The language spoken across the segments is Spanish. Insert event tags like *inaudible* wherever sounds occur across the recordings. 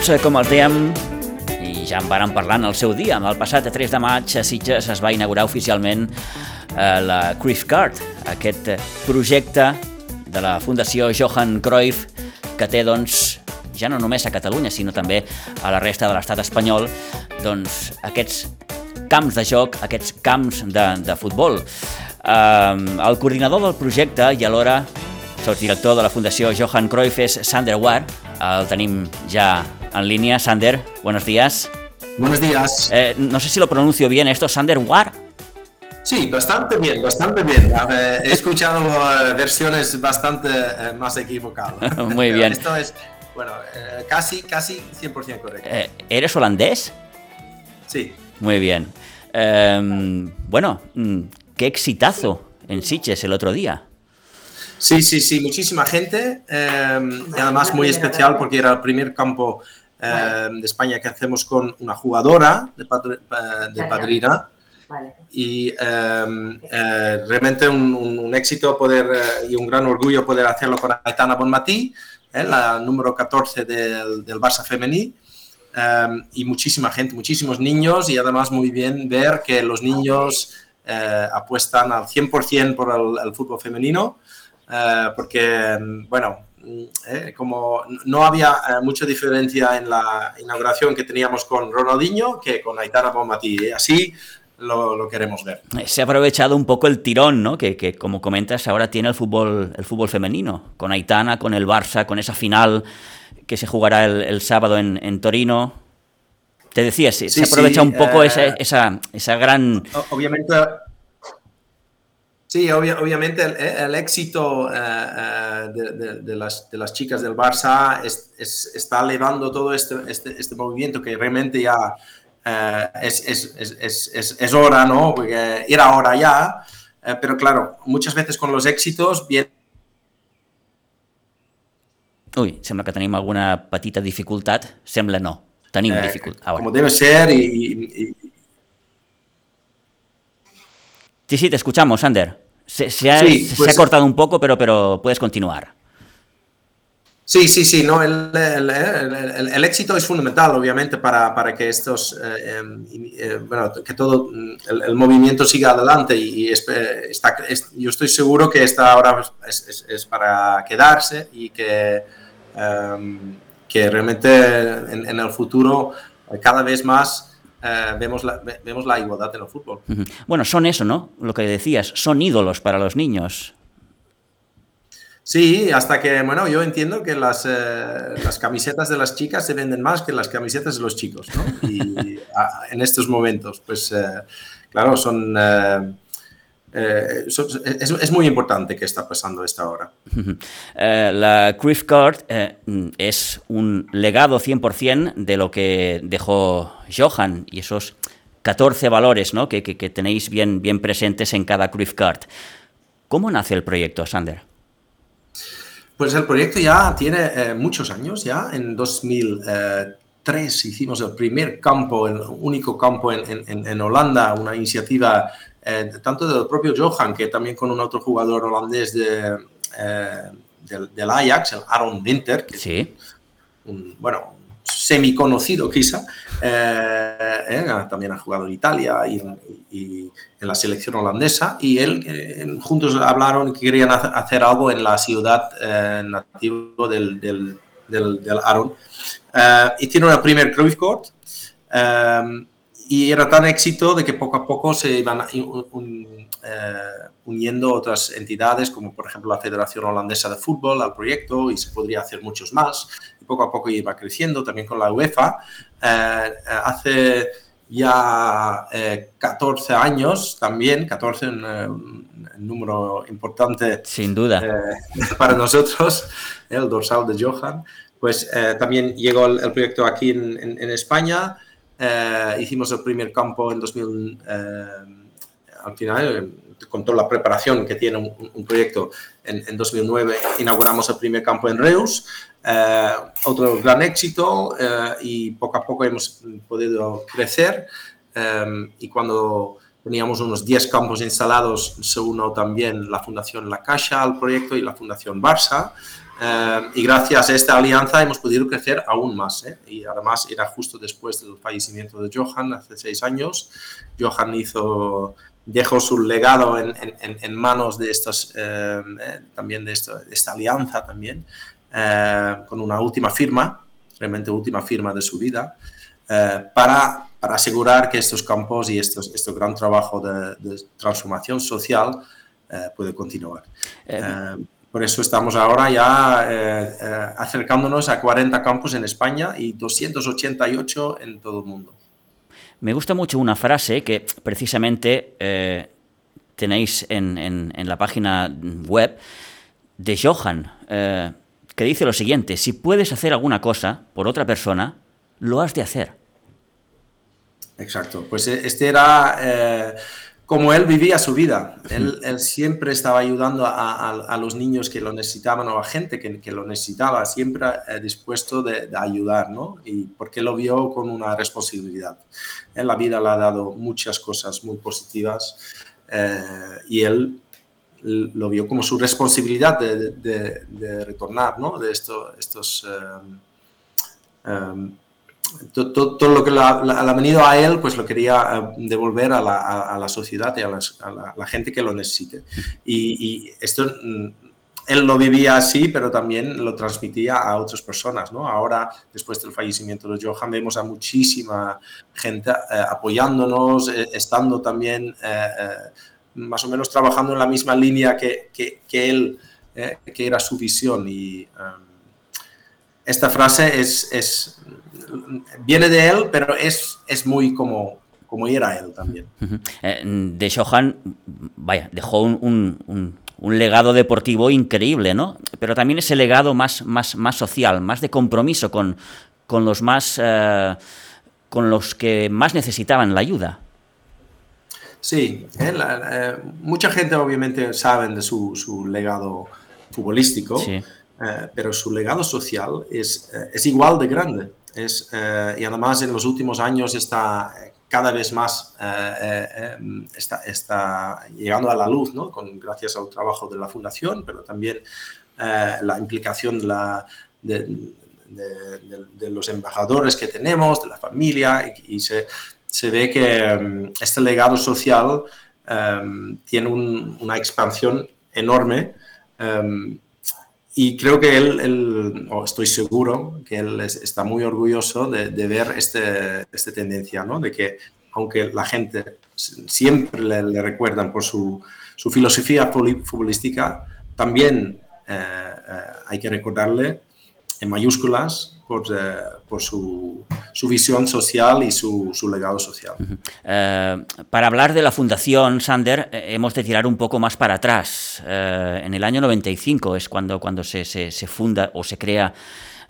Doncs, com els dèiem, i ja en vàrem parlar en el seu dia, el passat 3 de maig a Sitges es va inaugurar oficialment eh, la Cruyff Card, aquest projecte de la Fundació Johan Cruyff que té, doncs, ja no només a Catalunya, sinó també a la resta de l'estat espanyol, doncs, aquests camps de joc, aquests camps de, de futbol. Eh, el coordinador del projecte i alhora sotsdirector de la Fundació Johan Cruyff és Sander Ward, el tenim ya en línea. Sander, buenos días. Buenos días. Eh, no sé si lo pronuncio bien esto, Sander War. Sí, bastante bien, bastante bien. he escuchado eh, versiones bastante eh, más equivocadas. *laughs* Muy bien. Esto es, bueno, casi, casi 100% correcto. ¿Eres holandés? Sí. Muy bien. Em, bueno, mm, qué exitazo en Sitges el otro día. Sí, sí, sí, muchísima gente, em, y además muy especial porque era el primer campo em, de España que hacemos con una jugadora de, de padrina. Y em, eh, realmente un, éxito poder eh, y un gran orgullo poder hacerlo con Aitana Bonmatí, eh, la número 14 del, del Barça femení. y muchísima gente, muchísimos niños y además muy bien ver que los niños apuestan al 100% por el fútbol femenino eh, porque, bueno, eh, como no había eh, mucha diferencia en la inauguración que teníamos con Ronaldinho que con Aitana Bonmatí. Así lo, queremos ver. Se ha aprovechado un poco el tirón, ¿no? Que, como comentas ahora tiene el fútbol, el fútbol femenino, con Aitana, con el Barça, con esa final que se jugará el, sábado en, Torino. Te decía, se, se aprovecha un poco esa, esa, esa gran... Obviamente Sí, obviamente el, éxito eh, eh, de, las, chicas del Barça está elevando todo este, este, este, movimiento que realmente ya eh, es, hora, ¿no? Porque era hora ya, pero claro, muchas veces con los éxitos viene... Uy, sembla que tenemos alguna patita dificultad. Sembla no, tenim dificultad. Como debe ser y Sí, sí, te escuchamos, Ander. Se, ha, pues cortado un poco, pero, pero puedes continuar. Sí, sí, sí, no, el, éxito es fundamental, obviamente, para, que estos, eh, em, eh, bueno, que todo el, movimiento siga adelante y, está, yo estoy seguro que esta ahora es, para quedarse y que, em, que realmente en, el futuro cada vez más eh, vemos, la, vemos la igualdad en el fútbol. Bueno, son eso, ¿no? Lo que decías, son ídolos para los niños. Sí, hasta que, bueno, yo entiendo que las, eh, las camisetas de las chicas se venden más que las camisetas de los chicos, ¿no? Y *laughs* en estos momentos, pues, eh, claro, son eh, es, muy importante que está pasando esta hora. Eh, la Cruyff Card eh, es un legado 100% de lo que dejó Johan y esos 14 valores ¿no? que, tenéis bien, bien presentes en cada Cruyff Card. ¿Cómo nace el proyecto, Sander? Pues el proyecto ya tiene muchos años, ya en 2003 hicimos el primer campo, el único campo en, en Holanda, una iniciativa eh, tanto del propio Johan, que también con un otro jugador holandés de, eh, del, Ajax, el Aaron Winter, que sí. un, bueno, semi conocido quizá, eh, también ha jugado en Italia y, en la selección holandesa, y él juntos hablaron que querían hacer algo en la ciudad nativa del, del, del, Aaron. Y tiene una primer Cruyff Court, y era tan éxito de que poco a poco se iban eh, uniendo otras entidades, como por ejemplo la Federación Holandesa de Fútbol al proyecto, y se podría hacer muchos más. Y poco a poco iba creciendo también con la UEFA. Eh, hace ya 14 años también, 14 un, un número importante. Sin duda. para nosotros, el dorsal de Johan. Pues también llegó el, proyecto aquí en, España. hicimos el primer campo en 2000 al final, con toda la preparación que tiene un, proyecto, en, 2009 inauguramos el primer campo en Reus, eh, otro gran éxito eh, y poco a poco hemos podido crecer eh, y cuando teníamos unos 10 campos instalados se unió también la Fundación La Caixa al proyecto y la Fundación Barça y gracias a esta alianza hemos podido crecer aún más. Y además era justo después del fallecimiento de Johan, hace seis años. Johan hizo dejó su legado en, en, manos de estos, eh, eh, también de, esto, esta alianza también, eh, con una última firma, realmente última firma de su vida, para, para, asegurar que estos campos y estos, este gran trabajo de, transformación social puede continuar. Por eso estamos ahora ya acercándonos a 40 campos en España y 288 en todo el mundo. Me gusta mucho una frase que precisamente eh, tenéis en, la página web de Johan, eh, que dice lo siguiente, si puedes hacer alguna cosa por otra persona, lo has de hacer. Exacto, pues eh, este era como él vivía su vida. Él, siempre estaba ayudando a, los niños que lo necesitaban o a gente que, lo necesitaba, siempre eh, dispuesto de, ayudar, ¿no? Y porque lo vio con una responsabilidad. En la vida le ha dado muchas cosas muy positivas eh, y él lo vio como su responsabilidad de, retornar, ¿no? De esto, estos... Eh, todo, lo que le ha, venido a él, pues lo quería eh, devolver a la, sociedad y a, la, gente que lo necesite. Y, esto, mm, él lo vivía así, pero también lo transmitía a otras personas. ¿no? Ahora, después del fallecimiento de Johan, vemos a muchísima gente eh, apoyándonos, eh, estando también más o menos trabajando en la misma línea que, que, él, que era su visión. Y esta frase es, es viene de él, pero es, es muy como, como era él también. Eh, de Johan, vaya, dejó un, legado deportivo increíble, ¿no? Pero también ese legado más, más, más social, más de compromiso con, con los más eh, con los que más necesitaban la ayuda. Sí, eh, mucha gente obviamente sabe de su, su legado futbolístico, pero su legado social es, es igual de grande. Es, eh, y además en los últimos años está eh, cada vez más eh, está, está, llegando a la luz, ¿no? Con, gracias al trabajo de la Fundación, pero también la implicación de, la, de, de, los embajadores que tenemos, de la familia, y, se, se, ve que mm, este legado social tiene una expansión enorme. Y creo que él, o estoy seguro que él está muy orgulloso de, ver este, esta tendencia, ¿no? de que aunque la gente siempre le, recuerdan por su, su, filosofía futbolística, también eh, eh, hay que recordarle en mayúsculas por, eh, por su, su, visión social y su, su legado social. Eh, para hablar de la Fundación Sander, eh, hemos de tirar un poco más para atrás. en el año 95 es cuando, cuando se, se, se funda o se crea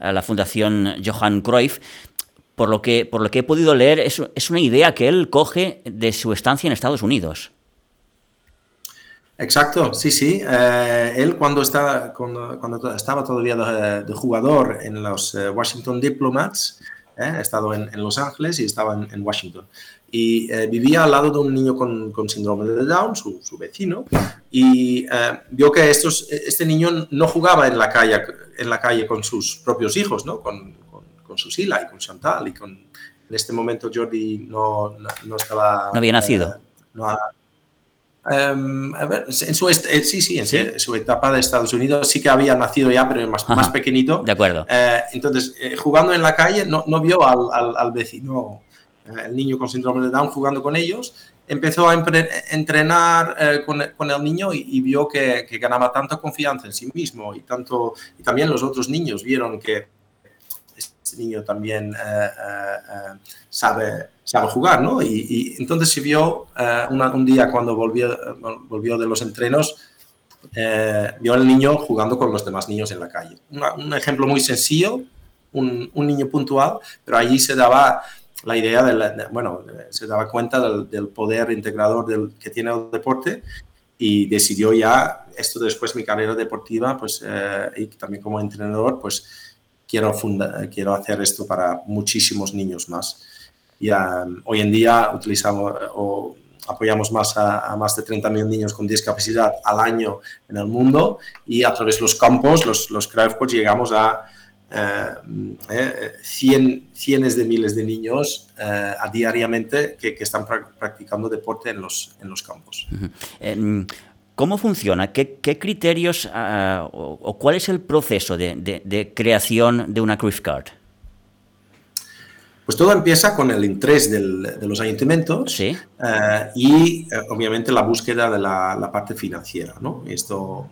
la Fundación Johan Cruyff. Por lo que, por lo que he podido leer, es, es una idea que él coge de su estancia en Estados Unidos. Exacto, sí, sí. Eh, él cuando estaba, cuando, estaba todavía de, jugador en los eh, Washington Diplomats, eh, ha estado en, Los Ángeles y estaba en, Washington. Y vivía al lado de un niño con, síndrome de Down, su, vecino, y vio que estos, este niño no jugaba en la calle, en la calle con sus propios hijos, ¿no? con, con, con Susila y con Chantal. Y con, en este momento Jordi no, no, estaba... No había nacido. no, Em, a ver, en su, eh, sí, sí, en su etapa de Estados Unidos sí que había nacido ya, pero más, más pequeñito. De acuerdo. Eh, entonces, eh, jugando en la calle, no, no vio al, al, vecino, el niño con síndrome de Down, jugando con ellos. Empezó a entrenar con, con, el niño y, vio que, que, ganaba tanta confianza en sí mismo y, tanto, y también los otros niños vieron que este niño también sabe sabe jugar, ¿no? Y, entonces se vio un día cuando volvió, volvió de los entrenos, vio al niño jugando con los demás niños en la calle. un ejemplo muy sencillo, un, un, niño puntual, pero allí se daba la idea de, bueno, se daba cuenta del, poder integrador del, que tiene el deporte y decidió ya, esto después mi carrera deportiva, pues, eh, y también como entrenador, pues quiero, quiero hacer esto para muchísimos niños más. Y hoy en día utilizamos o apoyamos más a, más de 30.000 niños con discapacidad al año en el mundo y a través de los campos, los, los llegamos a eh, eh, cien, cientos de miles de niños eh, a diariamente que, que, están practicando deporte en los, en los campos. ¿Cómo funciona? ¿Qué, criterios uh, o, cuál es el proceso de, de, de creación de una Cruyff Card? Pues todo empieza con el interés del, de los ayuntamientos ¿Sí? uh, y uh, obviamente la búsqueda de la, la parte financiera. ¿no? Esto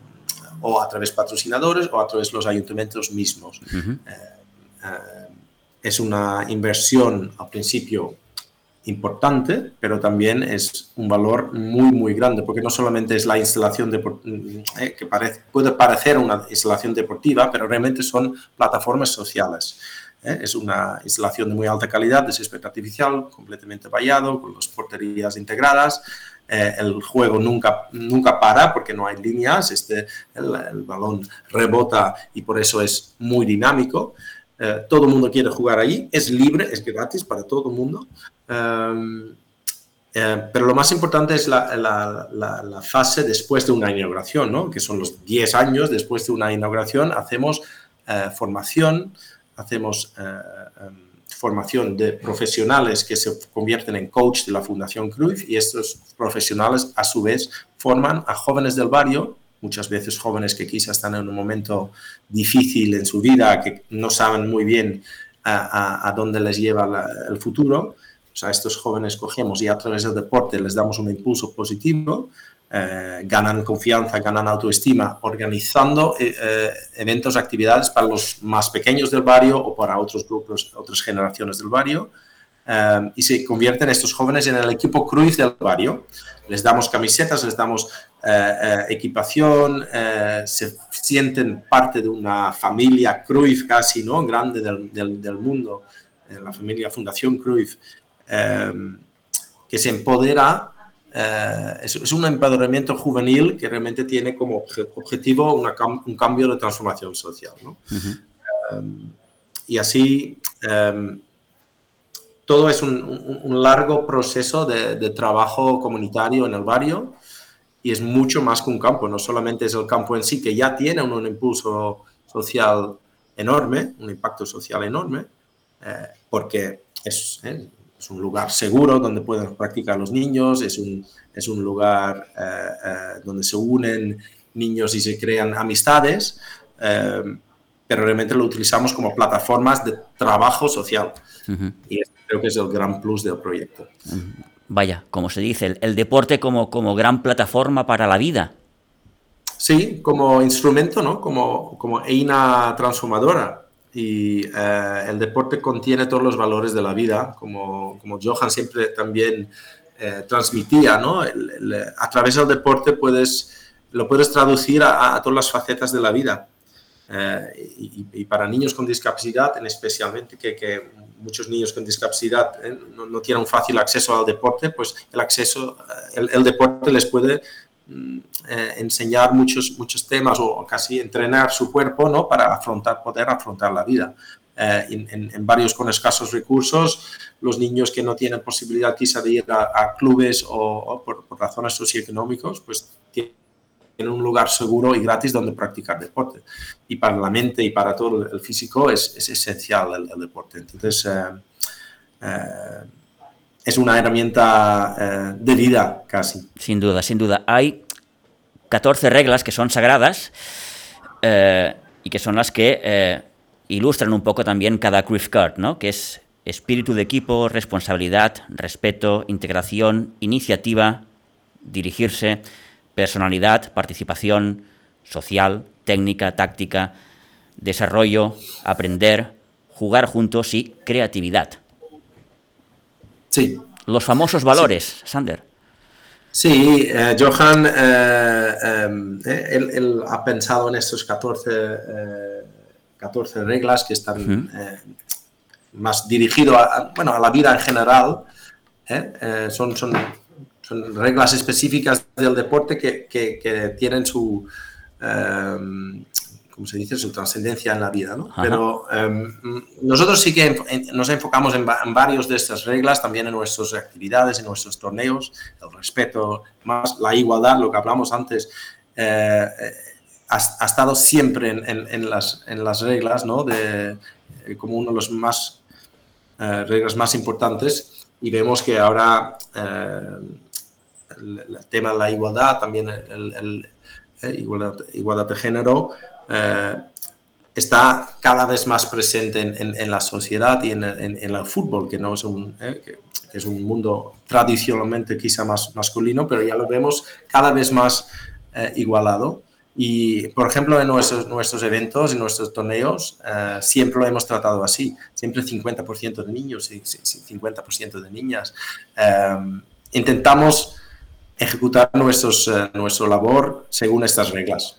o a través de patrocinadores o a través de los ayuntamientos mismos. Uh -huh. eh, es una inversión al principio importante, pero también es un valor muy, muy grande, porque no solamente es la instalación de, eh, que parece, puede parecer una instalación deportiva, pero realmente son plataformas sociales. ¿Eh? Es una instalación de muy alta calidad, de césped artificial, completamente vallado, con las porterías integradas, eh, el juego nunca, nunca para porque no hay líneas, este, el, el balón rebota y por eso es muy dinámico. Eh, todo el mundo quiere jugar allí, es libre, es gratis para todo el mundo. Um, eh, pero lo más importante es la, la, la, la, fase después de una inauguración, ¿no? que son los 10 años después de una inauguración, hacemos eh, formación, hacemos um, formación de profesionales que se convierten en coach de la Fundación Cruyff y estos profesionales a su vez forman a jóvenes del barrio, muchas veces jóvenes que quizás están en un momento difícil en su vida, que no saben muy bien a, dónde les lleva el futuro. O sea, estos jóvenes cogemos y a través del deporte les damos un impulso positivo eh, ganan confianza, ganan autoestima, organizando eh, eh, eventos, actividades para los más pequeños del barrio o para otros grupos, otras generaciones del barrio, eh, y se convierten estos jóvenes en el equipo Cruyff del barrio. Les damos camisetas, les damos eh, eh, equipación, se sienten parte de una familia Cruyff casi, ¿no? Grande del, del, del mundo, la familia Fundación Cruyff, que se empodera eh, es, es, un empoderamiento juvenil que realmente tiene como objetivo una, un cambio de transformación social. ¿no? Uh -huh. um, y así, um, todo es un, un, un largo proceso de, de, trabajo comunitario en el barrio y es mucho más que un campo, no solamente es el campo en sí, que ya tiene un, un impulso social enorme, un impacto social enorme, eh, porque es, eh, es un lugar seguro donde pueden practicar los niños, es un, es un lugar eh, eh, donde se unen niños y se crean amistades, eh, pero realmente lo utilizamos como plataformas de trabajo social. Uh -huh. Y creo que es el gran plus del proyecto. Uh -huh. Vaya, como se dice, el, el, deporte como, como gran plataforma para la vida. Sí, como instrumento, ¿no? Como, como EINA transformadora y eh, el deporte contiene todos los valores de la vida, como, como Johan siempre también eh, transmitía, ¿no? El, el, a través del deporte puedes, lo puedes traducir a, a todas las facetas de la vida. Eh, y, y, para niños con discapacidad, en especialmente que, que muchos niños con discapacidad eh, no, no, tienen fácil acceso al deporte, pues el acceso, el, el deporte les puede eh, enseñar muchos, muchos temas o casi entrenar su cuerpo ¿no? para afrontar, poder afrontar la vida. Eh, en, en, varios con escasos recursos, los niños que no tienen posibilidad quizá de ir a, a clubes o, o por, por, razones socioeconómicas, pues tienen un lugar seguro y gratis donde practicar deporte. Y para la mente y para todo el físico es, es esencial el, el, deporte. Entonces, eh, es una herramienta eh, de vida casi. Sin duda, sin duda. Hay 14 reglas que son sagradas eh, y que son las que eh, ilustran un poco también cada Cruyff Card, ¿no? que es espíritu de equipo, responsabilidad, respeto, integración, iniciativa, dirigirse, personalidad, participación social, técnica, táctica, desarrollo, aprender, jugar juntos y creatividad. Sí. Los famosos valores, Sander. Sí, eh, Johan, eh, em, él, ha pensado en estos 14, 14 reglas que están más dirigidos a, bueno, a la vida en general. son, son, son reglas específicas del deporte que, que tienen su, como se dice, su trascendencia en la vida. ¿no? Pero em, nosotros sí que nos enfocamos en, varios de estas reglas, también en nuestras actividades, en nuestros torneos, el respeto, más la igualdad, lo que hablamos antes, eh, eh, ha, estado siempre en, las, en las reglas, ¿no? de, eh, como uno de los más reglas más importantes y vemos que ahora el, tema de la igualdad, también el, igualdad, igualdad de género, eh, está cada vez más presente en, la sociedad y en, el fútbol, que no es un, eh, que, es un mundo tradicionalmente quizá más masculino, pero ya lo vemos cada vez más eh, igualado. Y, por ejemplo, en nuestros, nuestros eventos, en nuestros torneos, siempre lo hemos tratado así. Siempre 50% de niños y 50% de niñas. intentamos ejecutar nuestros, eh, nuestro labor según estas reglas.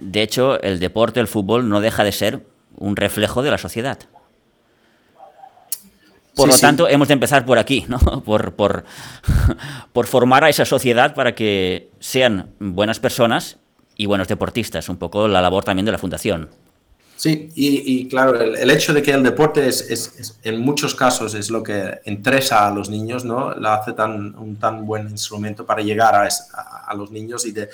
De hecho, el deporte, el fútbol, no deja de ser un reflejo de la sociedad. Por lo tanto, hemos de empezar por aquí, ¿no? *laughs* por, por, *laughs* por formar a esa sociedad para que sean buenas personas y buenos deportistas, un poco la labor también de la Fundación. Sí, y, claro, el, hecho de que el deporte es, en muchos casos es lo que interesa a los niños, ¿no? La hace tan, un tan buen instrumento para llegar a, a, los niños y de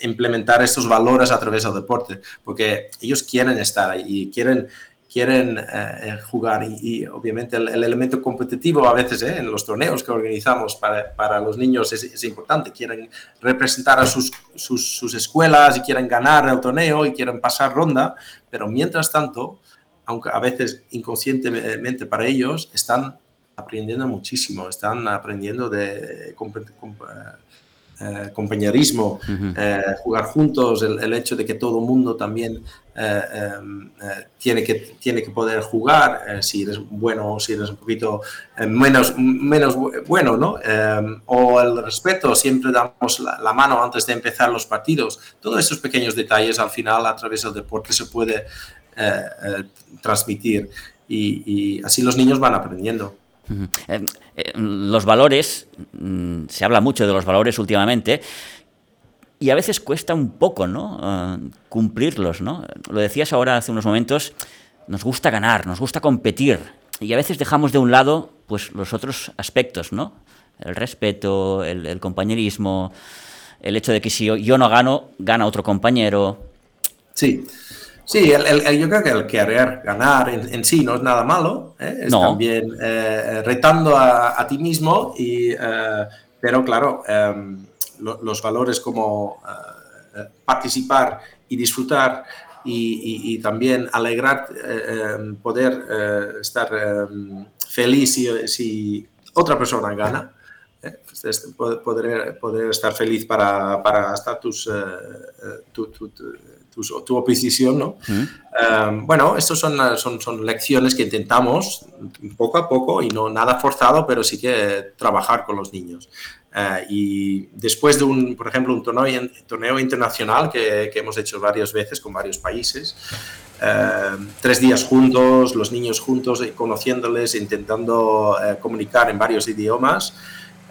implementar estos valores a través del deporte, porque ellos quieren estar ahí y quieren quieren eh, jugar y, obviamente el, elemento competitivo a veces eh, en los torneos que organizamos para, para los niños es, es, importante, quieren representar a sus, sus, sus, escuelas y quieren ganar el torneo y quieren pasar ronda, pero mientras tanto, aunque a veces inconscientemente para ellos, están aprendiendo muchísimo, están aprendiendo de, eh, compañerismo, eh, jugar juntos, el, hecho de que todo el mundo también eh, tiene, que, tiene que poder jugar, si eres bueno o si eres un poquito menos, menos bueno, ¿no? O el respeto, siempre damos la, mano antes de empezar los partidos. Todos esos pequeños detalles al final a través del deporte se puede transmitir y así los niños van aprendiendo. Eh, eh, los valores, mm, se habla mucho de los valores últimamente, y a veces cuesta un poco, ¿no? Eh, cumplirlos, ¿no? Lo decías ahora hace unos momentos, nos gusta ganar, nos gusta competir, y a veces dejamos de un lado, pues, los otros aspectos, ¿no? El respeto, el, compañerismo, el hecho de que si yo no gano, gana otro compañero. Sí, Sí, el, yo creo que el querer ganar en, sí no es nada malo, ¿eh? es también eh, retando a, ti mismo, y, eh, pero claro, em, los valores como participar y disfrutar y, también alegrar, em, poder estar em, feliz si, otra persona gana, poder, poder, estar feliz para, para estar tus, tu, tu, oposición, ¿no? Em, bueno, estas son, son, son, lecciones que intentamos poco a poco y no nada forzado, pero sí que trabajar con los niños. Eh, y después de un, por ejemplo, un torneo, torneo internacional que, que, hemos hecho varias veces con varios países, tres días juntos, los niños juntos, conociéndoles, intentando eh, comunicar en varios idiomas,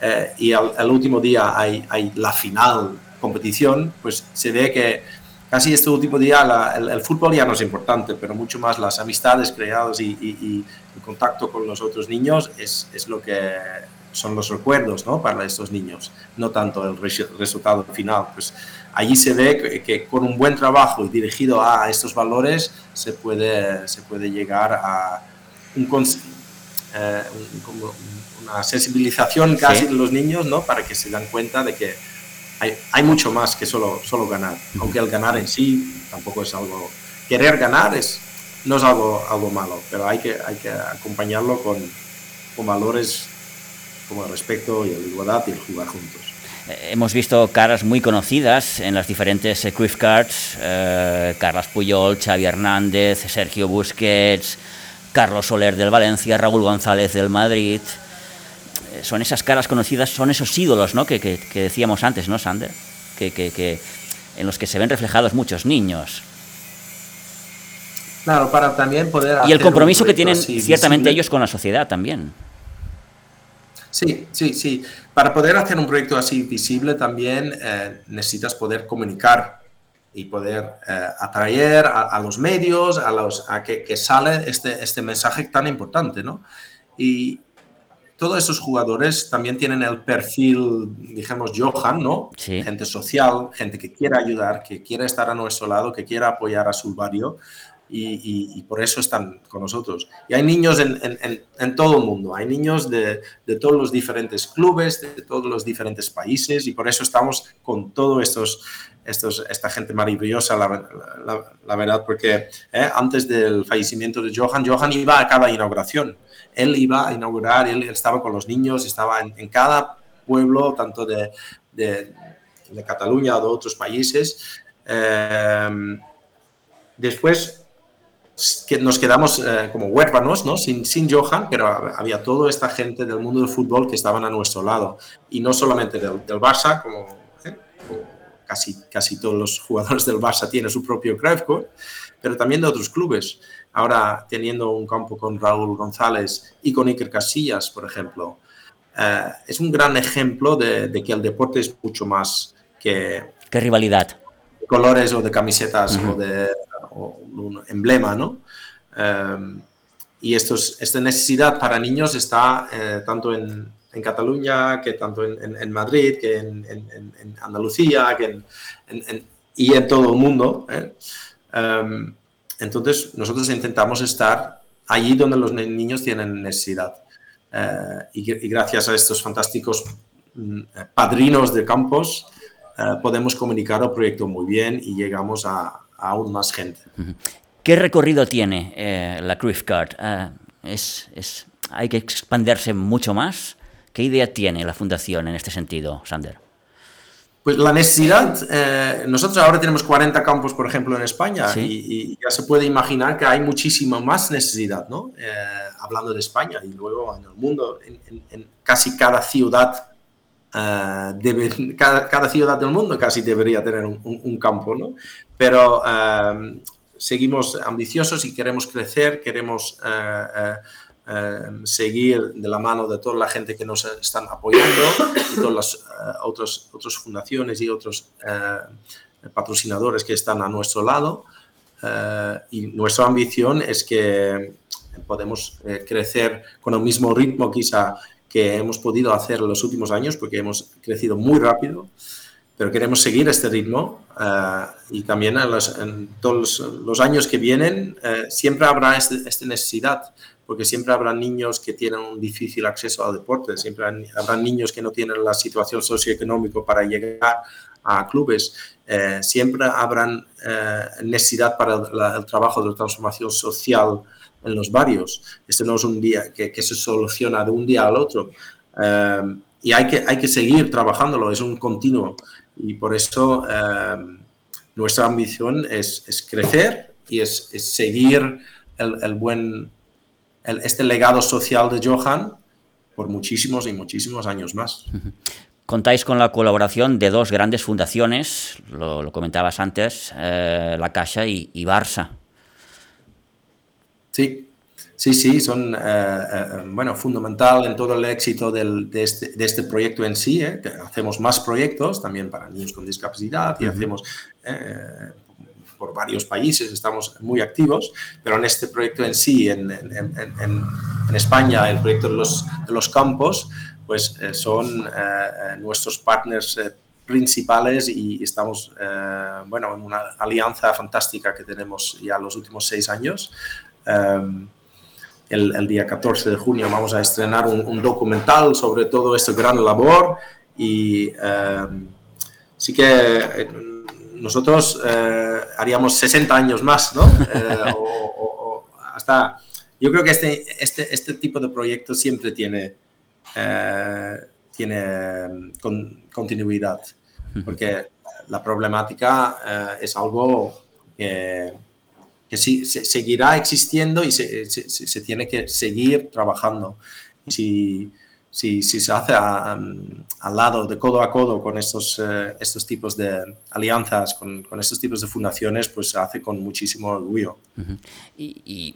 eh, y al, último día hay, hay la final competición, pues se ve que casi este último día el, fútbol ya no es importante, pero mucho más las amistades creadas y, el contacto con los otros niños es, es, lo que son los recuerdos ¿no? para estos niños, no tanto el resultado final. Pues allí se ve que, con un buen trabajo y dirigido a estos valores se puede, se puede llegar a un, eh, una sensibilización casi de los niños ¿no? para que se dan cuenta de que hay, mucho más que solo, solo ganar, aunque el ganar en sí tampoco es algo... Querer ganar es, no es algo, algo malo, pero hay que, hay que acompañarlo con, con valores como el respeto y la igualdad y el jugar juntos. Eh, hemos visto caras muy conocidas en las diferentes Quiff Cards, eh, Carlos Puyol, Xavi Hernández, Sergio Busquets, Carlos Soler del Valencia, Raúl González del Madrid. Son esas caras conocidas, son esos ídolos, ¿no? Que, que, decíamos antes, ¿no, Sander? Que, que, en los que se ven reflejados muchos niños. Claro, para también poder... Y el compromiso que tienen ciertamente ellos con la sociedad también. Sí, sí, sí. Para poder hacer un proyecto así visible también eh, necesitas poder comunicar y poder eh, atraer a, los medios, a, los, a que, que, sale este, este mensaje tan importante, ¿no? Y todos esos jugadores también tienen el perfil, digamos, Johan, ¿no? Gente social, gente que quiere ayudar, que quiere estar a nuestro lado, que quiere apoyar a su barrio y, por eso están con nosotros. Y hay niños en, en, todo el mundo, hay niños de, de, todos los diferentes clubes, de todos los diferentes países y por eso estamos con todos estos, estos, esta gente maravillosa, la, la, verdad, porque eh, antes del fallecimiento de Johan, Johan iba a cada inauguración. Él iba a inaugurar, él, estaba con los niños, estaba en, cada pueblo, tanto de, de, Cataluña o de otros países. Eh, después nos quedamos eh, como huérfanos, ¿no? Sin, sin Johan, pero había toda esta gente del mundo del fútbol que estaban a nuestro lado. Y no solamente del, del Barça, ¿eh? como, casi, casi todos los jugadores del Barça tienen su propio Cruyff pero también de otros clubes. Ahora, teniendo un campo con Raúl González y con Iker Casillas, por ejemplo, eh, es un gran ejemplo de, de, que el deporte es mucho más que... ¿Qué rivalidad? colores o de camisetas o de un emblema, ¿no? Em, y estos, esta necesidad para niños está eh, tanto en, en, Cataluña, que tanto en, en Madrid, que en, Andalucía, que y en todo el mundo. ¿eh? Entonces, nosotros intentamos estar allí donde los niños tienen necesidad. Eh, y, y, gracias a estos fantásticos mm, padrinos de campos, podemos comunicar el proyecto muy bien y llegamos a, aún más gente. ¿Qué recorrido tiene eh, la Cruyff Card? Eh, es, es, ¿Hay que expandirse mucho más? ¿Qué idea tiene la fundación en este sentido, Sander? Pues la necesidad, eh, nosotros ahora tenemos 40 campos, por ejemplo, en España y, ya se puede imaginar que hay muchísima más necesidad, ¿no? hablando de España y luego en el mundo, en, casi cada ciudad, debe, cada, ciudad del mundo casi debería tener un, un campo, ¿no? pero em, seguimos ambiciosos y queremos crecer, queremos eh, eh, em, seguir de la mano de toda la gente que nos están apoyando y todas las eh, otras, otras fundaciones y otros patrocinadores que están a nuestro lado. y nuestra ambición es que podemos crecer con el mismo ritmo quizá que hemos podido hacer en los últimos años, porque hemos crecido muy rápido pero queremos seguir este ritmo eh, y también en, los, en, todos los años que vienen eh, siempre habrá este, esta necesidad, porque siempre habrá niños que tienen un difícil acceso al deporte, siempre habrá niños que no tienen la situación socioeconómica para llegar a clubes, eh, siempre habrá necesidad para el trabajo de transformación social en los barrios. Este no es un día que, que se soluciona de un día al otro. y hay que, hay que seguir trabajándolo, es un continuo. Y por eso em, nuestra ambición es, es, crecer y es, es seguir el, el buen, el, este legado social de Johan por muchísimos y muchísimos años más. *laughs* Contáis con la colaboración de dos grandes fundaciones, lo, lo comentabas antes, eh, La Caixa y, y Barça. Sí, Sí, sí, son, eh, eh, bueno, fundamental en todo el éxito del, de, este, de, este, proyecto en sí. ¿eh? hacemos más proyectos también para niños con discapacidad y hacemos por varios países, estamos muy activos, pero en este proyecto en sí, en, en, en, en España, el proyecto de los, de los campos, pues son nuestros partners principales y estamos, bueno, en una alianza fantástica que tenemos ya los últimos seis años el, día 14 de junio vamos a estrenar un, documental sobre todo esta gran labor y eh, sí que eh, nosotros eh, haríamos 60 años más, ¿no? o, hasta, yo creo que este, este, este tipo de proyecto siempre tiene, tiene continuidad, porque la problemática es algo que se, seguirá existiendo y se, se, tiene que seguir trabajando. Si, si, si se hace al lado, de codo a codo con estos, eh, estos tipos de alianzas, con, con, estos tipos de fundaciones, pues se hace con muchísimo orgullo. y,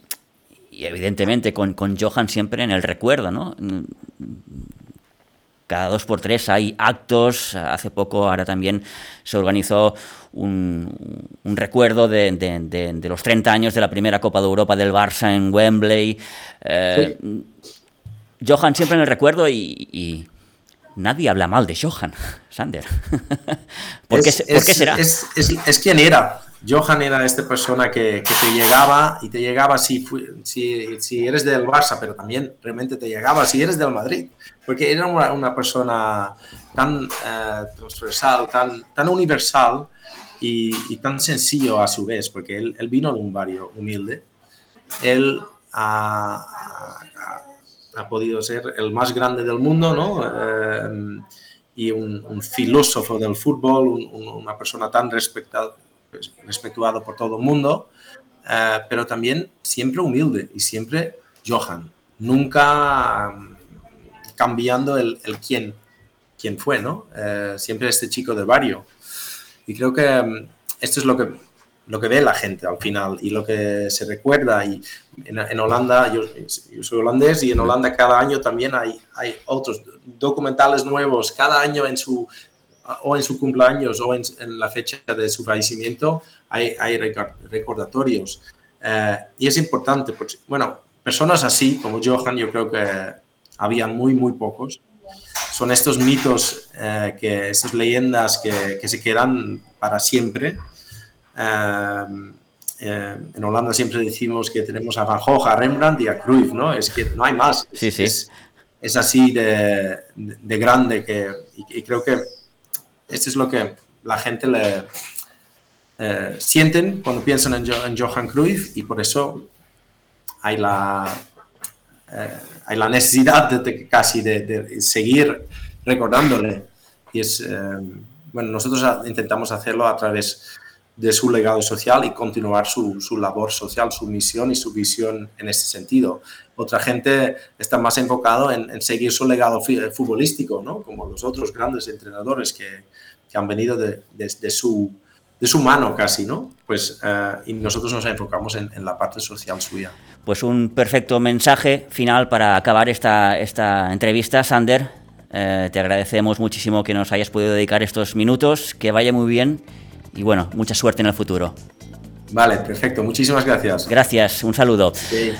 evidentemente con, con Johan siempre en el recuerdo, ¿no? Cada dos por tres hay actos. Hace poco, ahora también se organizó un, un recuerdo de, de, de, de, los 30 años de la primera Copa de Europa del Barça en Wembley. Eh. Johan siempre en el recuerdo y, y, nadie habla mal de Johan, Sander. ¿Por, es, qué, ¿por qué será? Es, quien era. Johan era esta persona que, te llegaba y te llegaba si, si, si, eres del Barça, pero también realmente te llegaba si eres del Madrid, porque era una, una persona tan eh, transversal, tan, tan universal y, tan sencillo a su vez, porque él, vino de un barrio humilde. Él ha, ha, podido ser el más grande del mundo, ¿no? Eh, y un, filósofo del fútbol, un, una persona tan respetada pues, respetuado por todo el mundo, eh, pero también siempre humilde y siempre Johan, nunca um, cambiando el, el, quién, quién fue, ¿no? Eh, siempre este chico del barrio. Y creo que um, esto es lo que, lo que ve la gente al final y lo que se recuerda. Y en, en Holanda, yo, yo, soy holandés y en Holanda cada año también hay, hay otros documentales nuevos, cada año en su, o en su cumpleaños o en, en, la fecha de su fallecimiento hay, hay recordatorios. Eh, y es importante, porque, bueno, personas así como Johan, yo creo que había muy, muy pocos. Son estos mitos, eh, que, estas leyendas que, que, se quedan para siempre. Eh, en Holanda siempre decimos que tenemos a Van Gogh, a Rembrandt y a Cruyff, ¿no? Es que no hay más. Sí, sí. Es, es así de, de, de grande que, y, y creo que esto es lo que la gente le eh, sienten cuando piensan en, Johan Cruyff y por eso hay la, eh, hay la necesidad de, casi de, de, seguir recordándole. Y es, eh, bueno, nosotros intentamos hacerlo a través de su legado social y continuar su, su, labor social, su misión y su visión en ese sentido. Otra gente está más enfocado en, en seguir su legado futbolístico, ¿no? como los otros grandes entrenadores que, que han venido de, de, de, su, de su mano casi, ¿no? Pues, uh, y nosotros nos enfocamos en, en, la parte social suya. Pues un perfecto mensaje final para acabar esta, esta entrevista, Sander. Eh, te agradecemos muchísimo que nos hayas podido dedicar estos minutos, que vaya muy bien y bueno, mucha suerte en el futuro. Vale, perfecto. Muchísimas gracias. Gracias, un saludo. Sí.